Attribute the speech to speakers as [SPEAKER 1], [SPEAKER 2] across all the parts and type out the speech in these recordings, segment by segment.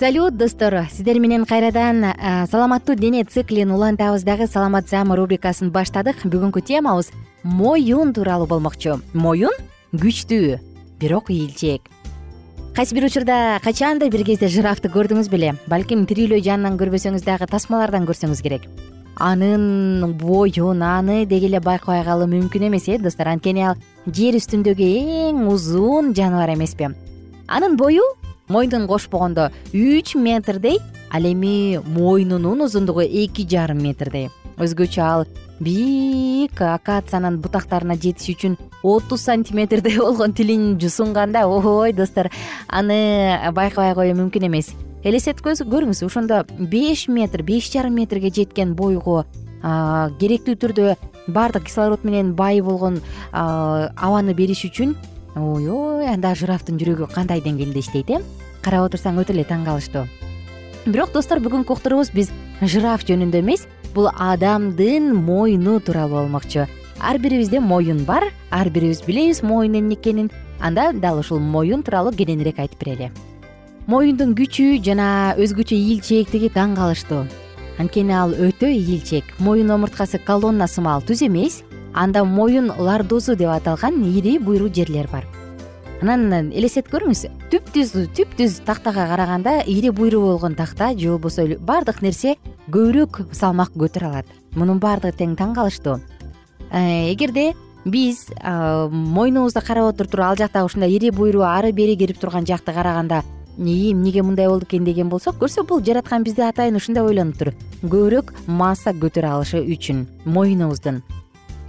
[SPEAKER 1] салют достор. Сиздер менен кайрадан саламаттуу дене циклин улантабыз дагы саламат саама рубрикасын баштадык. Бүгүнкү темабыз моюн тууралуу болмокчу. Моюн күчтүү бирок ийилчээк кайсы бир учурда качандыр бир кезде жирафты көрдүңүз беле балким тирүүлөй жанынан көрбөсөңүз дагы тасмалардан көрсөңүз керек. Анын боюн аны деги эле байкабай калуу мүмкүн эмес э достор. Анткени ал жер үстүндөгү эң узун жаныбар эмеспи. Анын бою мойнун кошпогондо үч метрдей ал эми мойнунун узундугу эки жарым метрдей. Өзгөчө ал бийик акациянын бутактарына жетиш үчүн отуз сантиметрдей болгон тилин жусунганда ой достор аны байкабай коюу мүмкүн эмес. Элестетип көрүңүз ошондо беш метр беш жарым метрге жеткен бойго керектүү түрдө баардык кислород менен бай болгон абаны бериш үчүн ойой анда жирафтын жүрөгү кандай деңгээлде иштейт э? Карап отурсаң өтө эле таң калыштуу бирок достор бүгүнкү уктуруубуз биз жираф жөнүндө эмес бул адамдын мойну тууралуу болмокчу. Ар бирибизде моюн бар ар бирибиз билебиз моюн эмне экенин анда дал ушул моюн тууралуу кененирээк айтып берели. Моюндун күчү жана өзгөчө ийилчээктиги таң калыштуу анткени ал өтө ийилчээк моюн омурткасы колонна сымал түз эмес анда моюн лордозу деп аталган ири буйру жерлер бар. Анан элестетип көрүңүз түп түз түп түз тактага караганда ири буйру болгон такта же болбосо баардык нерсе көбүрөөк салмак көтөрө алат. Мунун баардыгы тең таң калыштуу э, эгерде биз мойнубузду карап отуруп туруп ал жакта ушундай ири буйру ары бери кирип турган жакты караганда ии эмнеге мындай болду экен деген болсок көрсө бул жараткан бизди атайын ушундай ойлонуптур көбүрөөк масса көтөрө алышы үчүн моюнубуздун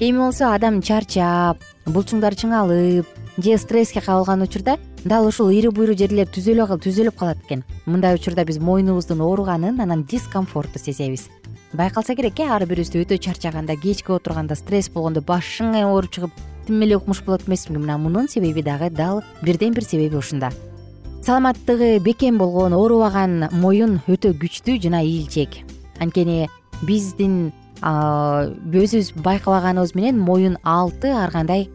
[SPEAKER 1] эми болсо адам чарчап булчуңдары чыңалып же стресске кабылган учурда дал ушул ири буйру жерлер түзөлүп калат экен. Мындай учурда биз мойнубуздун ооруганын анан дискомфортту сезебиз. Байкалса керек э ар бирибизде өтө чарчаганда кечке отурганда стресс болгондо башың ооруп чыгып тим эле укмуш болот эмеспи мына мунун себеби дагы дал бирден бир себеби ушунда. Саламаттыгы бекем болгон оорубаган моюн өтө күчтүү жана ийилчээк анткени биздин өзүбүз байкабаганыбыз менен моюн алты ар кандай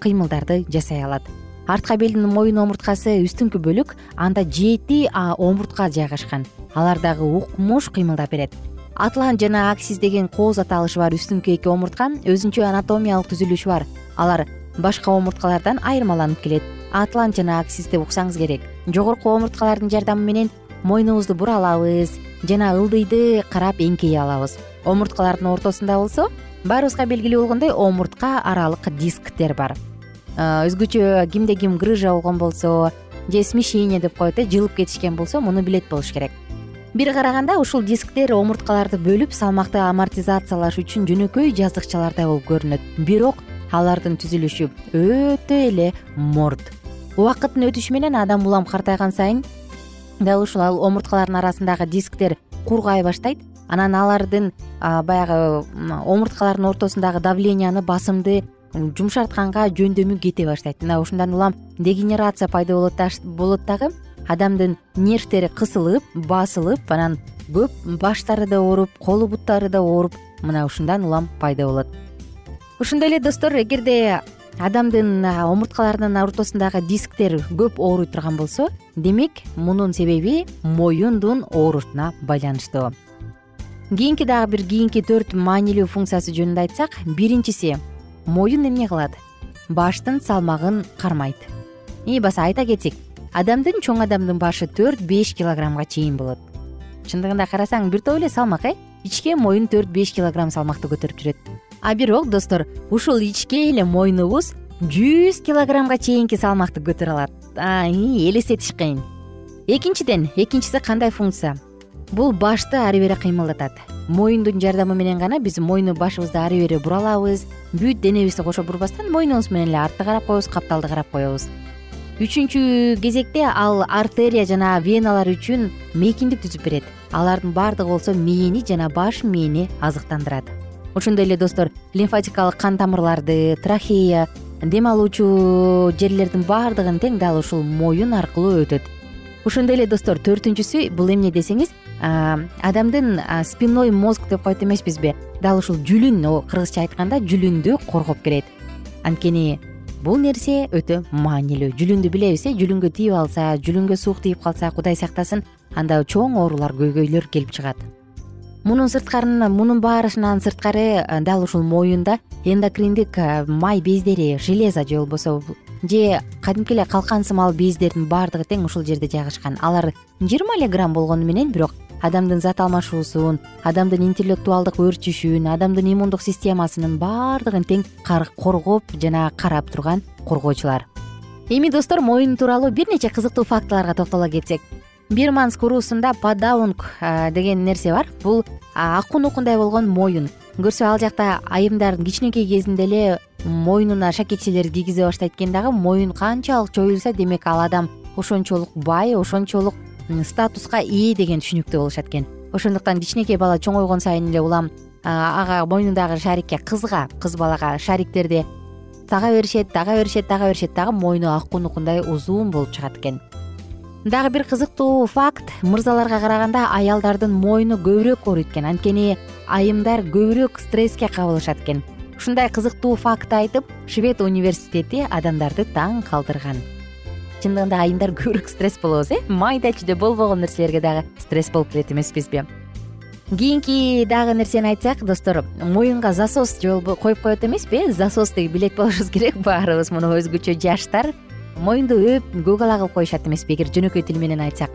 [SPEAKER 1] кыймылдарды жасай алат. Артка белдин моюн омурткасы үстүңкү бөлүк анда жети омуртка жайгашкан. Алар дагы укмуш кыймылдап берет. Атлант жана аксис деген кооз аталышы бар үстүңкү эки омуртка өзүнчө анатомиялык түзүлүшү бар. Алар башка омурткалардан айырмаланып келет. Атлант жана аксис деп уксаңыз керек. Жогорку омурткалардын жардамы менен мойнубузду бура алабыз жана ылдыйды карап эңкейе алабыз. Омурткалардын ортосунда болсо баарыбызга белгилүү болгондой омуртка аралык дисктер бар. Өзгөчө кимде ким грыжа болгон болсо же смещение деп коет э жылып кетишкен болсо муну билет болуш керек. Бир караганда ушул дисктер омурткаларды бөлүп салмакты амортизациялаш үчүн жөнөкөй жаздыкчалардай болуп көрүнөт. Бирок алардын түзүлүшү өтө эле морт убакыттын өтүшү менен адам улам картайган сайын дал ушул омурткалардын арасындагы дисктер кургай баштайт. Анан алардын баягы омурткалардын ортосундагы давленияны басымды жумшартканга жөндөмү кете баштайт. Мына ушундан улам дегенерация пайда болот дагы адамдын нервтери кысылып басылып анан көп баштары да ооруп колу буттары да ооруп мына ушундан улам пайда болот. Ошондой эле достор эгерде адамдын омурткаларынын ортосундагы дисктер көп ооруй турган болсо демек мунун себеби моюндун оорусуна байланыштуу кийинки дагы бир кийинки төрт маанилүү функциясы жөнүндө айтсак биринчиси моюн эмне кылат? Баштын салмагын кармайт. И баса айта кетсек адамдын чоң адамдын башы төрт беш килограммга чейин болот. Чындыгында карасаң бир топ эле салмак э? Ичке моюн төрт беш килограмм салмакты көтөрүп жүрөт. А бирок достор ушул ичке эле моюнубуз жүз килограммга чейинки салмакты көтөрө алат элестетиш кыйын экинчиден экинчиси кандай функция? Бул башты ары бери кыймылдатат. Моюндун жардамы менен гана биз моюну башыбызды ары бери бура алабыз бүт денебизди кошо бурбастан моюнубуз менен эле артты карап коебуз капталды карап коебуз. Үчүнчү кезекте ал артерия жана веналар үчүн мейкиндик түзүп берет. Алардын баардыгы болсо мээни жана баш мээни азыктандырат. Ошондой эле достор лимфатикалык кан тамырларды трахея дем алуучу жерлердин баардыгын тең дал ушул моюн аркылуу өтөт. Ошондой эле достор төртүнчүсү бул эмне десеңиз адамдын спинной мозг деп коет эмеспизби. Дал ушул жүлүн кыргызча айтканда жүлүндү коргоп келет. Анткени бул нерсе өтө маанилүү. Жүлүндү билебиз э жүлүнгө тийип алса жүлүнгө суук тийип калса кудай сактасын анда чоң оорулар көйгөйлөр келип чыгат мунун сырткарын мунун баарысынан сырткары дал ушул моюнда эндокриндик май бездери железо же болбосо же кадимки эле калкан сымал бездердин баардыгы тең ушул жерде жайгашкан. Алар жыйырма эле грамм болгону менен бирок адамдын зат алмашуусун адамдын интеллектуалдык өөрчүшүн адамдын иммундук системасынын баардыгын тең коргоп жана карап турган коргоочулар. Эми достор моюн тууралуу бир нече кызыктуу фактыларга токтоло кетсек бирманск уруусунда падаунг деген нерсе бар. Бул акун укундай болгон моюн. Көрсө ал жакта айымдар кичинекей кезинде эле моюнуна шакекчелерди кийгизе баштайт экен дагы. Моюн канчалык чоюлса демек ал адам ошончолук бай ошончолук статуска ээ деген түшүнүктө болушат экен. Ошондуктан кичинекей бала чоңойгон сайын эле улам ага мойнундагы шарикке кызга кыз балага шариктерди тага беришет тага беришет тага беришет дагы мойну акун укундай узун болуп чыгат экен дагы бир кызыктуу факт. Мырзаларга караганда аялдардын мойну көбүрөөк ооруйт экен анткени айымдар көбүрөөк стресске кабылышат экен. Ушундай кызыктуу фактты айтып швед университети адамдарды таң калтырган чындыгында айымдар көбүрөөк стресс болобуз э? Майда чүйдө болбогон нерселерге дагы стресс болуп келет эмеспизби. Кийинки дагы нерсени айтсак достор моюнга засос коюп коет эмеспи э? Засос деген билет болушубуз керек. Баарыбыз муну өзгөчө жаштар моюнду өөп көк ала кылып коюшат эмеспи эгер жөнөкөй тил менен айтсак.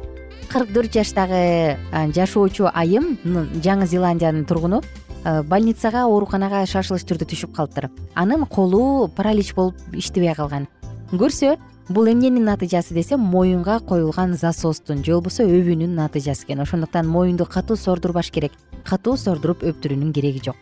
[SPEAKER 1] Кырк төрт жаштагы жашоочу айым жаңы зеландиянын тургуну больницага ооруканага шашылыш түрдө түшүп калыптыр. Анын колу паралич болуп иштебей калган. Көрсө бул эмненин натыйжасы десе моюнга коюлган засостун же болбосо өбүүнүн натыйжасы экен. Ошондуктан моюнду катуу сордурбаш керек. Катуу сордуруп өптүрүүнүн кереги жок.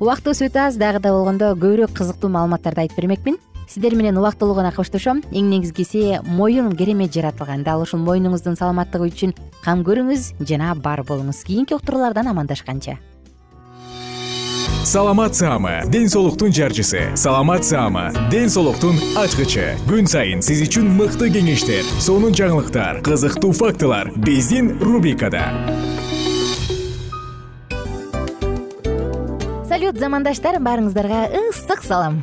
[SPEAKER 1] Убактыбыз өтө аз. Дагы да болгондо көбүрөөк кызыктуу маалыматтарды айтып бермекмин сиздер менен убактылуу гана коштошом. Эң негизгиси моюн керемет жаратылган дал ушул моюнуңуздун саламаттыгы үчүн кам көрүңүз жана бар болуңуз. Кийинки уктуруулардан амандашканча.
[SPEAKER 2] Саламат саама ден соолуктун жарчысы. Саламат саама ден соолуктун ачкычы. Күн сайын сиз үчүн мыкты кеңештер сонун жаңылыктар кызыктуу фактылар биздин рубрикада.
[SPEAKER 1] Салют замандаштар баарыңыздарга ысык салам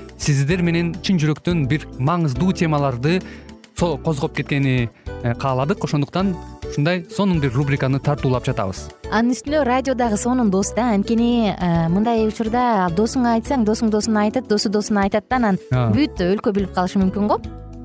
[SPEAKER 3] сиздер менен чын жүрөктөн бир маңыздуу темаларды козгоп кеткени э, кааладык. Ошондуктан ушундай сонун бир рубриканы тартуулап жатабыз.
[SPEAKER 1] Анын үстүнө радио дагы сонун дос да анткени э, мындай учурда досуңа айтсаң досуң досуна айтат досу досуна айтат да анан бүт өлкө билип калышы мүмкүн го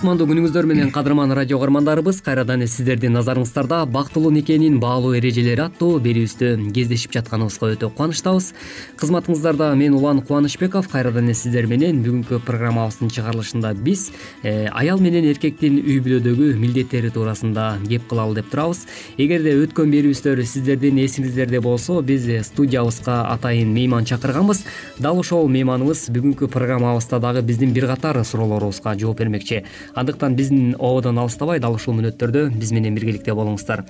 [SPEAKER 4] кутмандуу күнүңүздөр менен кадырман радио угармандарыбыз кайрадан эле сиздердин назарыңыздарда бактылуу никенин баалуу эрежелери аттуу берүүбүздө кездешип жатканыбызга өтө кубанычтабыз. Кызматыңыздарда мен улан кубанычбеков кайрадан эле сиздер менен бүгүнкү программабыздын чыгарылышында биз э, аял менен эркектин үй бүлөдөгү милдеттери туурасында кеп кылалы деп турабыз. Эгерде өткөн берүүбүздөр сиздердин эсиңиздерде болсо биз студиябызга атайын мейман чакырганбыз. Дал ошол мейманыбыз бүгүнкү программабызда дагы биздин бир катар суроолорубузга жооп бермекчи андыктан биздин ободон алыстабай дал ушул мүнөттөрдө биз менен биргеликте болуңуздар.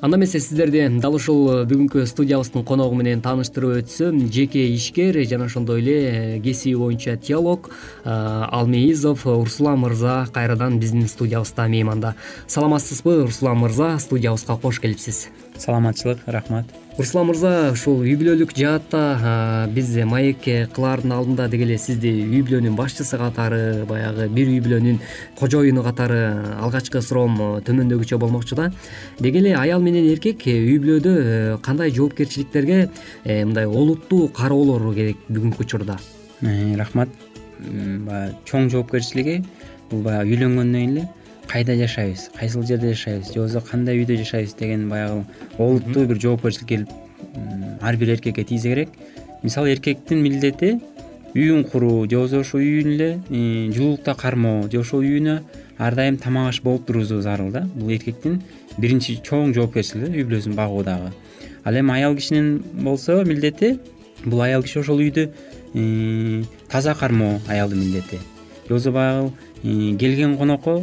[SPEAKER 4] Анда эмесе сиздерди дал ушул бүгүнкү студиябыздын коногу менен тааныштырып өтсөм жеке ишкер жана ошондой эле кесиби боюнча теолог алмеизов урсулан мырза кайрадан биздин студиябызда мейманда. Саламатсызбы урсулан мырза студиябызга кош келипсиз
[SPEAKER 5] саламатчылык рахмат.
[SPEAKER 4] Урсулан мырза ушул үй бүлөлүк жаатта биз маек кылаардын алдында деги эле сизди үй бүлөнүн башчысы катары баягы бир үй бүлөнүн кожоюну катары алгачкы суроом төмөндөгүчө болмокчу да. Деги эле аял менен эркек үй бүлөдө э, кандай жоопкерчиликтерге э, мындай олуттуу кароолору керек бүгүнкү учурда?
[SPEAKER 5] Э, рахмат. Баягы чоң жоопкерчилиги бул баягы үйлөнгөндөн кийин эле кайда жашайбыз кайсыл жерде жашайбыз же болбосо кандай үйдө жашайбыз деген баягы олуттуу бир жоопкерчилик келип ар бир эркекке тийсе керек. Мисалы эркектин милдети үйүн куруу же болбосо ошол үйүн эле жылуулукта кармоо же ошол үйүнө ар дайым тамак аш болуп туруусу зарыл да. Бул эркектин биринчи чоң жоопкерчилиги үй бүлөсүн багуу дагы ал эми аял кишинин болсо милдети бул аял киши ошол үйдү таза кармоо аялдын милдети. Же болбосо баягы келген конокко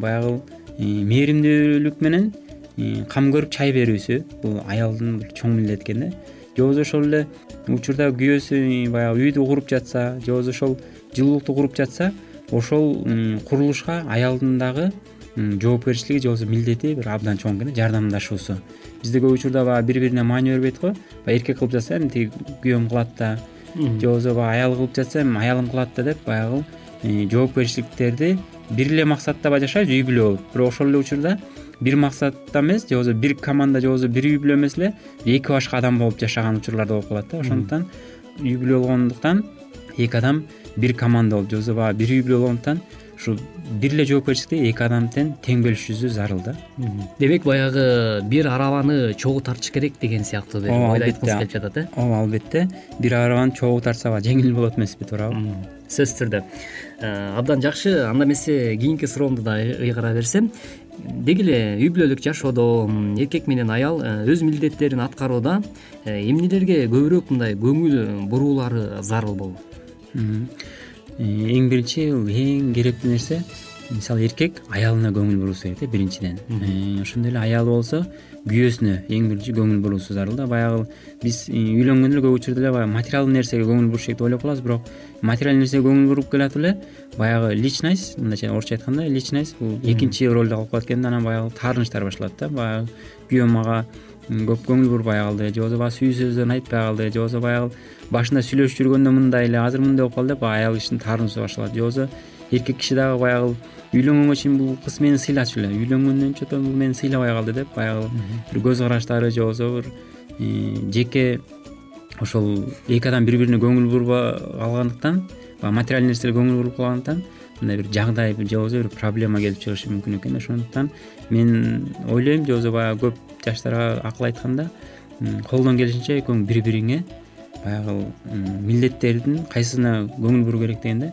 [SPEAKER 5] баягы мээримдүүлүк менен кам көрүп чай берүүсү бул аялдын бир чоң милдети экен да. Же болбосо ошол эле учурда күйөөсү баягы үйдү куруп жатса же болбосо ошол жылуулукту куруп жатса ошол курулушка аялдын дагы жоопкерчилиги же болбосо милдети бир абдан чоң экен да жардамдашуусу. Бизде көп учурда баягы бири бирине маани бербейт го баягы эркек кылып жатса эми тиги күйөөм кылат да. Же болбосо баягы аял кылып жатса эми аялым кылат да деп баягы жоопкерчиликтерди бир эле максатта баягы жашайбыз үй бүлө болуп. Бирок ошол эле учурда бир максатта эмес же болбосо бир команда же болбосо бир үй бүлө эмес эле эки башка адам болуп жашаган учурлар да болуп калат да. Ошондуктан үй бүлө болгондуктан эки адам бир команда болуп же болбосо баягы бир үй бүлө болгондуктан ушу бир эле жоопкерчиликти эки адам тең тең бөлүшүүсү зарыл да.
[SPEAKER 4] Демек баягы бир арабаны чогуу тартыш керек деген сыяктуу бир ойду айткыңыз келип жатат э?
[SPEAKER 5] Ооба албетте. Бир арабаны чогуу тартса баягы жеңил болот эмеспи туурабы?
[SPEAKER 4] Сөзсүз түрдө абдан жакшы анда эмесе кийинки суроомду да ыйгара берсем. Деги эле үй бүлөлүк жашоодо эркек менен аял э, өз милдеттерин аткарууда э, эмнелерге көбүрөөк мындай көңүл буруулары зарыл болот?
[SPEAKER 5] Э, эң биринчи эң керектүү нерсе мисалы эркек аялына көңүл буруусу керек да биринчиден. Э, ошондой эле аялы болсо күйөөсүнө эң биринчи көңүл буруусу зарыл да баягы биз э, үйлөнгөндө эле көп учурда эле баягы материалдуу нерсеге көңүл буруш керек деп ойлоп калабыз. Бирок материалдуу нерсеге көңүл буруп келатып эле баягы личность мындайча орусча айтканда личность бул экинчи ролду калып калат экен да анан баягы таарынычтар башталат да. Баягы күйөөм мага көп көңүл бурбай калды же болбосо баягы сүйүү сөздөрүн айтпай калды же болбосо баягы башында сүйлөшүп жүргөндө мындай эле азыр мындай болуп калды деп баягы аял кишинин таарынычы башталат. Же болбосо эркек киши дагы баягы үйлөнгөнгө чейин бул кыз мени сыйлачу эле. Үйлөнгөндөн чо бул мени сыйлабай калды деп баягы бир көз караштары же болбосо бир э, жеке ошол эки адам бири бирине көңүл бурбай калгандыктан баягы материальный нерселерге көңүл буруп калгандыктан мындай бир жагдай же болбосо бир проблема келип чыгышы мүмкүн экен ошондуктан мен ойлойм же болбосо баягы көп жаштарга акыл айтканда колдон келишинче экөөң бири бириңе баягы милдеттердин кайсысына көңүл буруу керек дегенде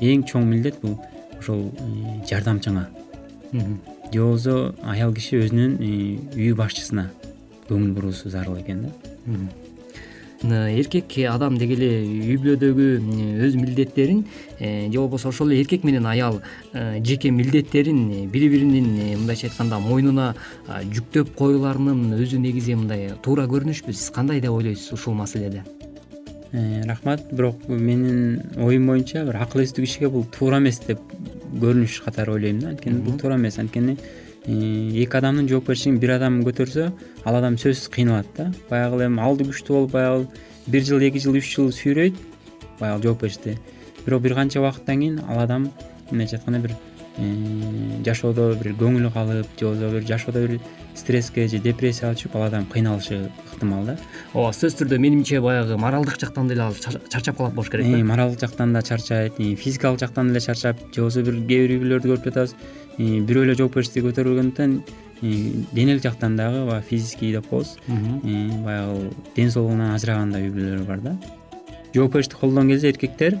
[SPEAKER 5] эң чоң милдет бул ошол э, жардамчыңа. Же болбосо аял киши өзүнүн э, үй башчысына көңүл буруусу зарыл экен да.
[SPEAKER 4] Эркек адам деги эле үй бүлөдөгү өз милдеттерин э, же болбосо ошол эле эркек менен аял э, жеке милдеттерин бири биринин э, мындайча айтканда мойнуна жүктөп коюуларынын өзү негизи мындай туура көрүнүшпү? Сиз кандай деп ойлойсуз ушул маселеде
[SPEAKER 5] рахмат. Бирок менин оюм боюнча бир акыл эстүү кишиге бул туура эмес деп көрүнүш катары ойлойм да. Анткени бул туура эмес. Анткени эки адамдын жоопкерчилигин бир адам көтөрсө ал адам сөзсүз кыйналат да. Баягы эле эми алды күчтүү болуп баягы бир жыл эки жыл үч жыл сүйрөйт баягы жоопкерчиликти бирок бир канча убакыттан кийин ал адам мындайча айтканда бир э, жашоодо бир көңүлү калып же болбосо бир жашоодо бир стресске же депрессияга түшүп ал адам кыйналышы ыктымал да.
[SPEAKER 4] Ооба сөзсүз түрдө менимче баягы моралдык жактан деле ал чарчап калат болуш керек да.
[SPEAKER 5] Моралдык жактан да чарчайт физикалык жактан деле чарчап же болбосо бир кээ бир үй бүлөлөрдү көрүп жатабыз бирөө эле жоопкерчиликти көтөрбөгөндүктөн денелик жактан дагы баягы физический деп коебуз баягы ден соолугунан ажыраган да үй бүлөлөр бар да. Жоопкерчиликти колдон келсе эркектер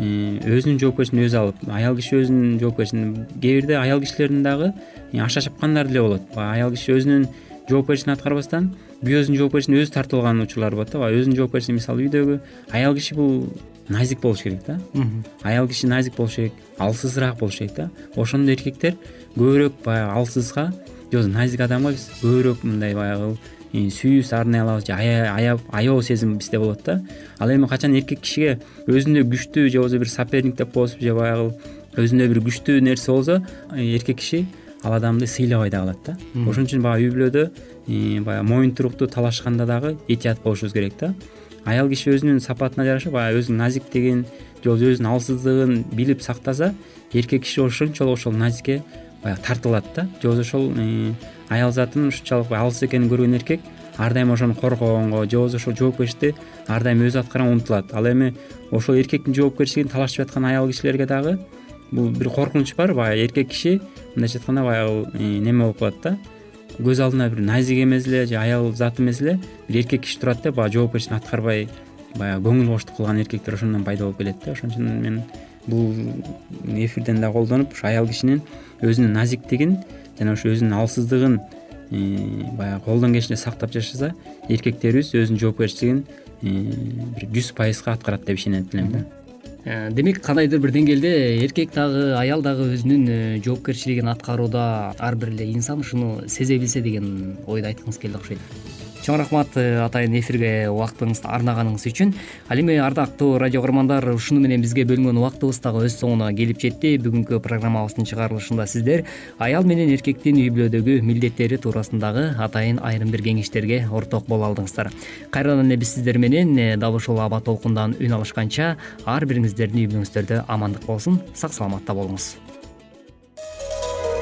[SPEAKER 5] өзүнүн жоопкерчилигин өзү алып аял киши өзүнүн жоопкерчилигин кээ бирде аял кишилердин дагы аша чапкандар деле болот. Баягы аял киши өзүнүн жоопкерчилигин аткарбастан күйөөсүнүн жоопкерчилигин өзү тартып алган учурлар болот да баягы өзүнүн жоопкерчилигин мисалы үйдөгү аял киши бул назик болуш керек да. Аял киши назик болуш керек алсызыраак болуш керек да. Ошондо эркектер көбүрөөк баягы алсызга же болбосо назик адамга биз көбүрөөк мындай баягы сүйүүбүздү арнай алабыз же аяп аябоо сезим бизде болот да. Ал эми качан эркек кишиге өзүндөй күчтүү же болбосо бир соперник деп коебузбу же баягы өзүндөй бир күчтүү нерсе болсо эркек киши ал адамды сыйлабай да калат да. Ошон үчүн баягы үй бүлөдө баягы моюнтуруктуу талашканда дагы этият болушубуз керек да. Аял киши өзүнүн сапатына жараша баягы өзүнүн назиктигин же болбосо өзүнүн алсыздыгын билип сактаса эркек киши ошончолук ошол назикке баягы тартылат да. Же болбосо ошол э, аял затын ушунчалык алсыз экенин көргөн эркек ар дайым ошону коргогонго же болбосо ошол жоопкерчиликти ар дайым өзү аткарганга умтулат ал эми ошол эркектин жоопкерчилигин талашып жаткан аял кишилерге дагы бул бир коркунуч бар. Баягы эркек киши мындайча айтканда баягы неме болуп калат да көз алдына бир назик эмес эле же аял зат эмес эле бир эркек киши турат да баягы жоопкерчилигин аткарбай баягы көңүл боштук кылган эркектер ошондон пайда болуп келет да. Ошон үчүн мен бул эфирден дагы колдонуп ушу аял кишинин өзүнүн назиктигин жана ошо өзүнүн алсыздыгын э, баягы колдон келишинче сактап жашаса эркектерибиз өзүнүн жоопкерчилигин э, бир жүз пайызга аткарат деп ишенет элем да.
[SPEAKER 4] Э, демек кандайдыр бир деңгээлде эркек дагы аял дагы өзүнүн жоопкерчилигин аткарууда ар бир эле инсан ушуну сезе билсе деген ойду айткыңыз келди окшойт чоң рахмат э, атайын эфирге убактыңызды арнаганыңыз үчүн. Ал эми ардактуу радио каармандар ушуну менен бизге бөлүнгөн убактыбыз дагы өз соңуна келип жетти. Бүгүнкү программабыздын чыгарылышында сиздер аял менен эркектин үй бүлөдөгү милдеттери туурасындагы атайын айрым бир кеңештерге орток боло алдыңыздар. Кайрадан эле биз сиздер менен э, дал ушул аба толкундан үн алышканча ар бириңиздердин үй бүлөңүздөрдө амандык болсун. Сак саламатта болуңуз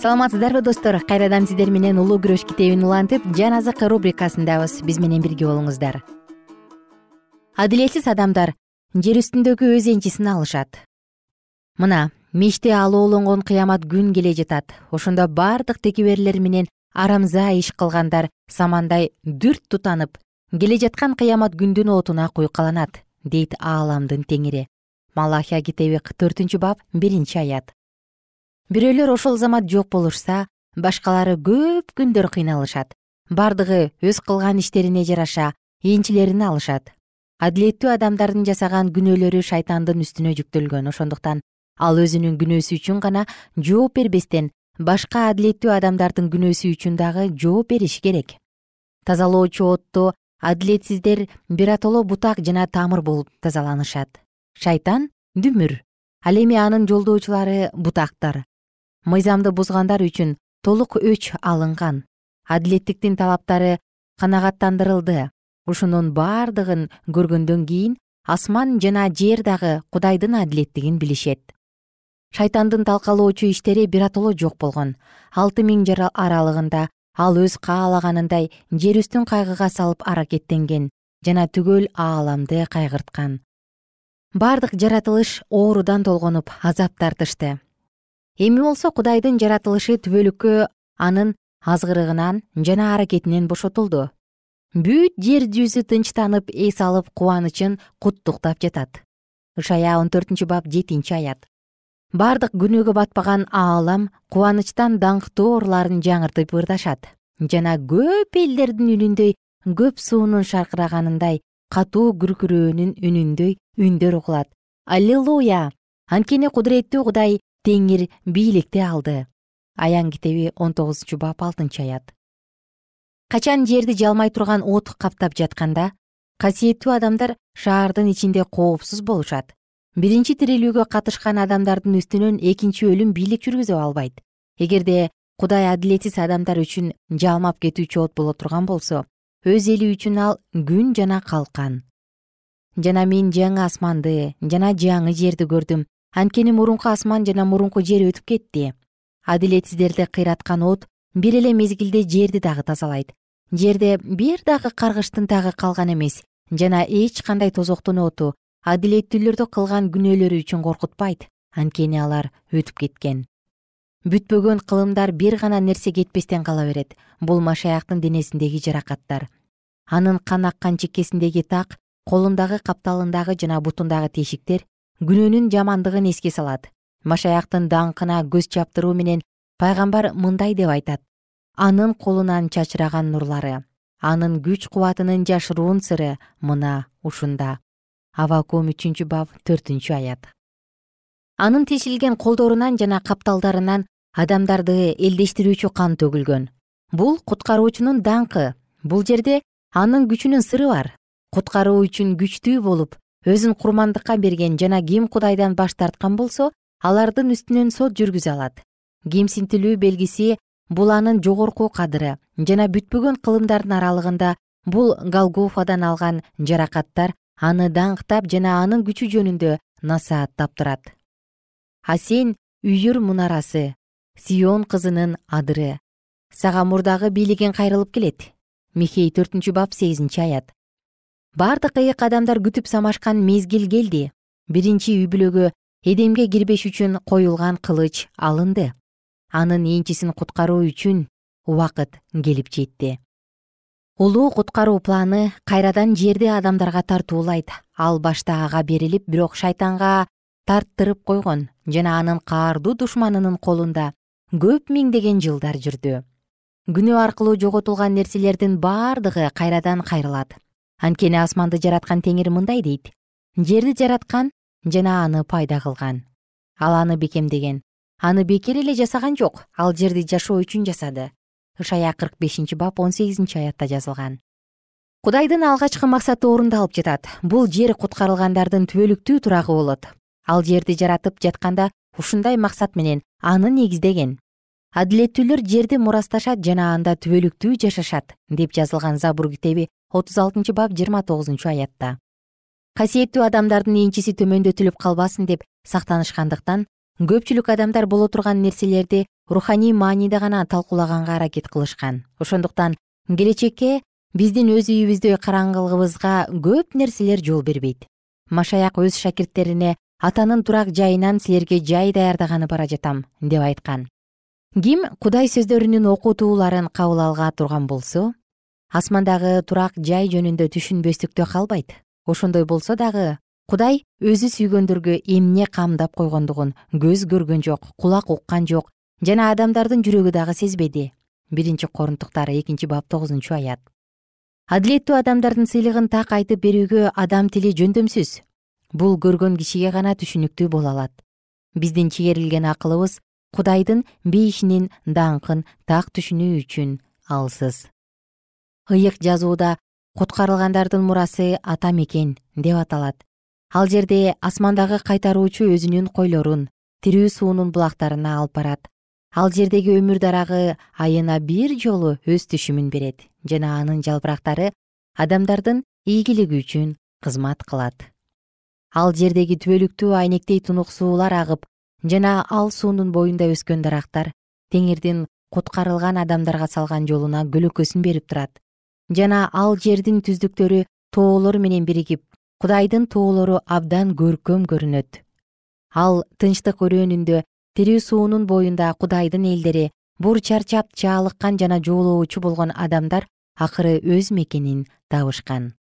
[SPEAKER 1] саламатсыздарбы достор. Кайрадан сиздер менен улуу күрөш китебин улантып жан азык рубрикасындабыз. Биз менен бирге болуңуздар. Адилетсиз адамдар жер үстүндөгү өз энчисин алышат. Мына меште алоолонгон кыямат күн келе жатат. Ошондо бардык текеберлер менен арамза иш кылгандар самандай дүрт тутанып келе жаткан кыямат күндүн отуна куйкаланат дейт ааламдын теңири. Малахия китеби төртүнчү бап биринчи аят бирөөлөр ошол замат жок болушса башкалары көп күндөр кыйналышат. Бардыгы өз кылган иштерине жараша энчилерин алышат. Адилеттүү адамдардын жасаган күнөөлөрү шайтандын үстүнө жүктөлгөн. Ошондуктан ал өзүнүн күнөөсү үчүн гана жооп бербестен башка адилеттүү адамдардын күнөөсү үчүн дагы жооп бериши керек. Тазалоочу отто адилетсиздер биротоло бутак жана тамыр болуп тазаланышат. Шайтан дүмүр. Ал эми анын жолдоочулары бутактар мыйзамды бузгандар үчүн толук өч алынган. Адилеттиктин талаптары канагаттандырылды. Ушунун бардыгын көргөндөн кийин асман жана жер дагы кудайдын адилеттигин билишет. Шайтандын талкалоочу иштери биротоло жок болгон. Алты миң жыл аралыгында ал өз каалаганындай жер үстүн кайгыга салып аракеттенген жана түгөл ааламды кайгырткан. Бардык жаратылыш оорудан толгонуп азап тартышты эми болсо кудайдын жаратылышы түбөлүккө анын азгырыгынан жана аракетинен бошотулду. Бүт жер жүзү тынчтанып эс алып кубанычын куттуктап жатат. Ышая он төртүнчү бап жетинчи аят. Бардык күнөөгө батпаган аалам кубанычтан даңктуу ырларын жаңыртып ырдашат жана көп элдердин үнүндөй көп суунун шаркыраганындай катуу күркүрөөнүн үнүндөй үндөр угулат. Аллилуя анткени кудуреттүү кудай теңир бийликти алды. Аян китеби он тогузунчу бап алтынчы аят. Качан жерди жалмай турган от каптап жатканда касиеттүү адамдар шаардын ичинде коопсуз болушат. Биринчи тирилүүгө катышкан адамдардын үстүнөн экинчи өлүм бийлик жүргүзө албайт. Эгерде кудай адилетсиз адамдар үчүн жалмап кетүүчү от боло турган болсо өз эли үчүн ал күн жана калкан. Жана мен жаңы асманды жана жаңы жерди көрдүм анткени мурунку асман жана мурунку жер өтүп кетти. Адилетсиздерди кыйраткан от бир эле мезгилде жерди дагы тазалайт. Жерде бир дагы каргыштын тагы калган эмес жана эч кандай тозоктун оту адилеттүүлөрдү кылган күнөөлөрү үчүн коркутпайт. Анткени алар өтүп кеткен. Бүтпөгөн кылымдар бир гана нерсе кетпестен кала берет. Бул машаяктын денесиндеги жаракаттар. Анын кан аккан чеккесиндеги так колундагы капталындагы жана бутундагы тешиктер күнөөнүн жамандыгын эске салат. Машаяктын даңкына көз чаптыруу менен пайгамбар мындай деп айтат. Анын колунан чачыраган нурлары анын күч кубатынын жашыруун сыры мына ушунда. Авакум үчүнчү бап төртүнчү аят. Анын тешилген колдорунан жана капталдарынан адамдарды элдештирүүчү кан төгүлгөн. Бул куткаруучунун даңкы. Бул жерде анын күчүнүн сыры бар. Куткаруу үчүн күчтүү болуп өзүн курмандыкка берген жана ким кудайдан баш тарткан болсо алардын үстүнөн сот жүргүзө алат. Кемсинтилүү белгиси бул анын жогорку кадыры жана бүтпөгөн кылымдардын аралыгында бул голгофадан алган жаракаттар аны даңктап жана анын күчү жөнүндө насааттап турат. А сен үйүр мунарасы сион кызынын адыры. Сага мурдагы бийлигиң кайрылып келет. Михей төртүнчү бап сегизинчи аят бардык ыйык адамдар күтүп самашкан мезгил келди. Биринчи үй бүлөгө эдемге кирбеш үчүн коюлган кылыч алынды. Анын энчисин куткаруу үчүн убакыт келип жетти. Улуу куткаруу планы кайрадан жерди адамдарга тартуулайт. Ал башта ага берилип бирок шайтанга тарттырып койгон жана анын каардуу душманынын колунда көп миңдеген жылдар жүрдү. Күнөө аркылуу жоготулган нерселердин бардыгы кайрадан кайрылат анткени асманды жараткан теңир мындай дейт. Жерди жараткан жана аны пайда кылган. Ал аны бекемдеген. Аны бекер эле жасаган жок ал жерди жашоо үчүн жасады. Ышая кырк бешинчи бап он сегизинчи аятта жазылган. Кудайдын алгачкы максаты орундалып жатат. Бул жер куткарылгандардын түбөлүктүү турагы болот. Ал жерди жаратып жатканда ушундай максат менен аны негиздеген. Адилеттүүлөр жерди мурасташат жана анда түбөлүктүү жашашат деп жазылган забур китеби отуз алтынчы бап жыйырма тогузунчу аятта. Касиеттүү адамдардын энчиси төмөндөтүлүп калбасын деп сактанышкандыктан көпчүлүк адамдар боло турган нерселерди руханий мааниде гана талкуулаганга аракет кылышкан. Ошондуктан келечекке биздин өз үйүбүздө караңгылыгыбызга көп нерселер жол бербейт. Машаяк өз шакирттерине атанын турак жайынан силерге жай даярдаганы бара жатам деп айткан. Ким кудай сөздөрүнүн окутууларын кабыл ала турган болсо асмандагы турак жай жөнүндө түшүнбөстүктө калбайт. Ошондой болсо дагы кудай өзү сүйгөндөргө эмне камдап койгондугун көз көргөн жок кулак уккан жок жана адамдардын жүрөгү дагы сезбеди. Биринчи корунтуктар экинчи бап тогузунчу аят. Адилеттүү адамдардын сыйлыгын так айтып берүүгө адам тили жөндөмсүз. Бул көргөн кишиге гана түшүнүктүү боло алат. Биздин чегерилген акылыбыз кудайдын бейишинин даңкын так түшүнүү үчүн алсыз ыйык жазууда куткарылгандардын мурасы ата мекен деп аталат. Ал жерде асмандагы кайтаруучу өзүнүн койлорун тирүү суунун булактарына алып барат. Ал жердеги өмүр дарагы айына бир жолу өз түшүмүн берет жана анын жалбырактары адамдардын ийгилиги үчүн кызмат кылат. Ал жердеги түбөлүктүү айнектей тунук суулар агып жана ал суунун боюнда өскөн дарактар теңирдин куткарылган адамдарга салган жолуна көлөкөсүн берип турат жана ал жердин түздүктөрү тоолор менен биригип кудайдын тоолору абдан көркөм көрүнөт. Ал тынчтык өрөөнүндө тирүү суунун боюнда кудайдын элдери бур чарчап чаалыккан жана жоолоочу болгон адамдар акыры өз мекенин табышкан.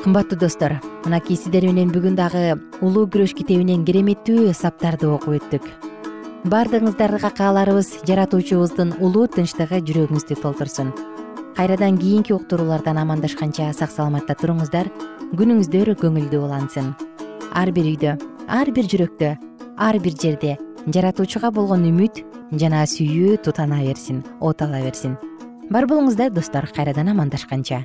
[SPEAKER 1] Кымбаттуу достор мынакей сиздер менен бүгүн дагы улуу күрөш китебинен кереметтүү саптарды окуп өттүк баардыгыңыздарга кааларыбыз жаратуучубуздун улуу тынчтыгы жүрөгүңүздү толтурсун. Кайрадан кийинки уктуруулардан амандашканча сак саламатта туруңуздар. Күнүңүздөр көңүлдүү улансын. Ар бир үйдө ар бир жүрөктө ар бир жерде жаратуучуга болгон үмүт жана сүйүү тутана берсин от ала берсин. Бар болуңуздар достор кайрадан амандашканча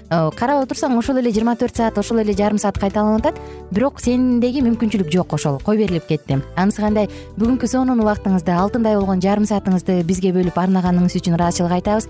[SPEAKER 1] Э, карап отурсаң ошол эле жыйырма төрт саат ошол эле жарым саат кайталанып атат. Бирок сендеги мүмкүнчүлүк жок ошол кой берилип кетти? Анысы кандай? Бүгүнкү сонун убактыңызды алтындай болгон жарым саатыңызды бизге бөлүп арнаганыңыз үчүн ыраазычылык айтабыз